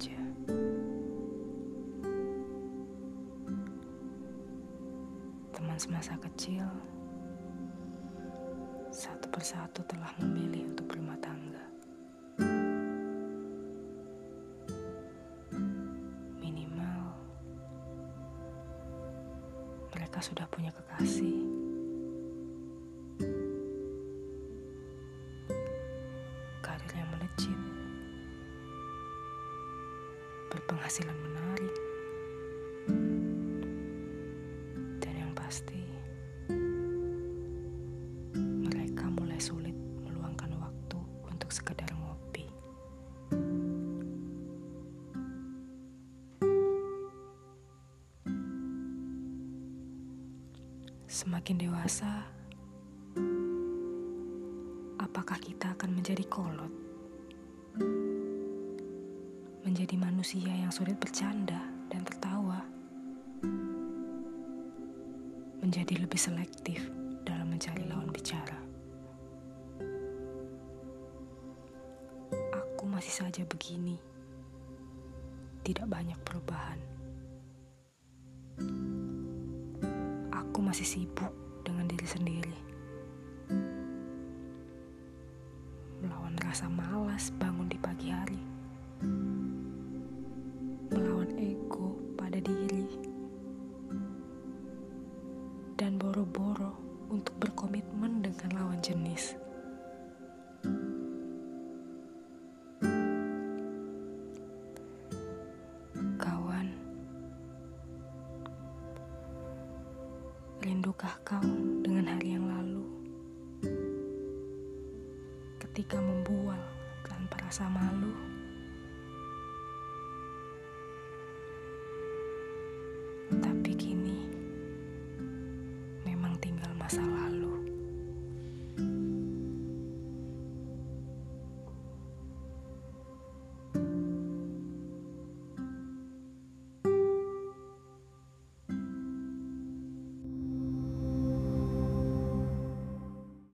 saja. Teman semasa kecil satu persatu telah memilih untuk berumah tangga. Minimal mereka sudah punya kekasih. Berpenghasilan menarik. Dan yang pasti mereka mulai sulit meluangkan waktu untuk sekedar ngopi. Semakin dewasa, apakah kita akan menjadi kolot? Menjadi manusia yang sulit bercanda dan tertawa? Menjadi lebih selektif dalam mencari lawan bicara? Aku masih saja begini. Tidak banyak perubahan. Aku masih sibuk dengan diri sendiri. Melawan rasa malas bangun di pagi hari. Dan boro-boro untuk berkomitmen dengan lawan jenis. Kawan, Rindukah kau dengan hari yang lalu? Ketika membual tanpa rasa malu,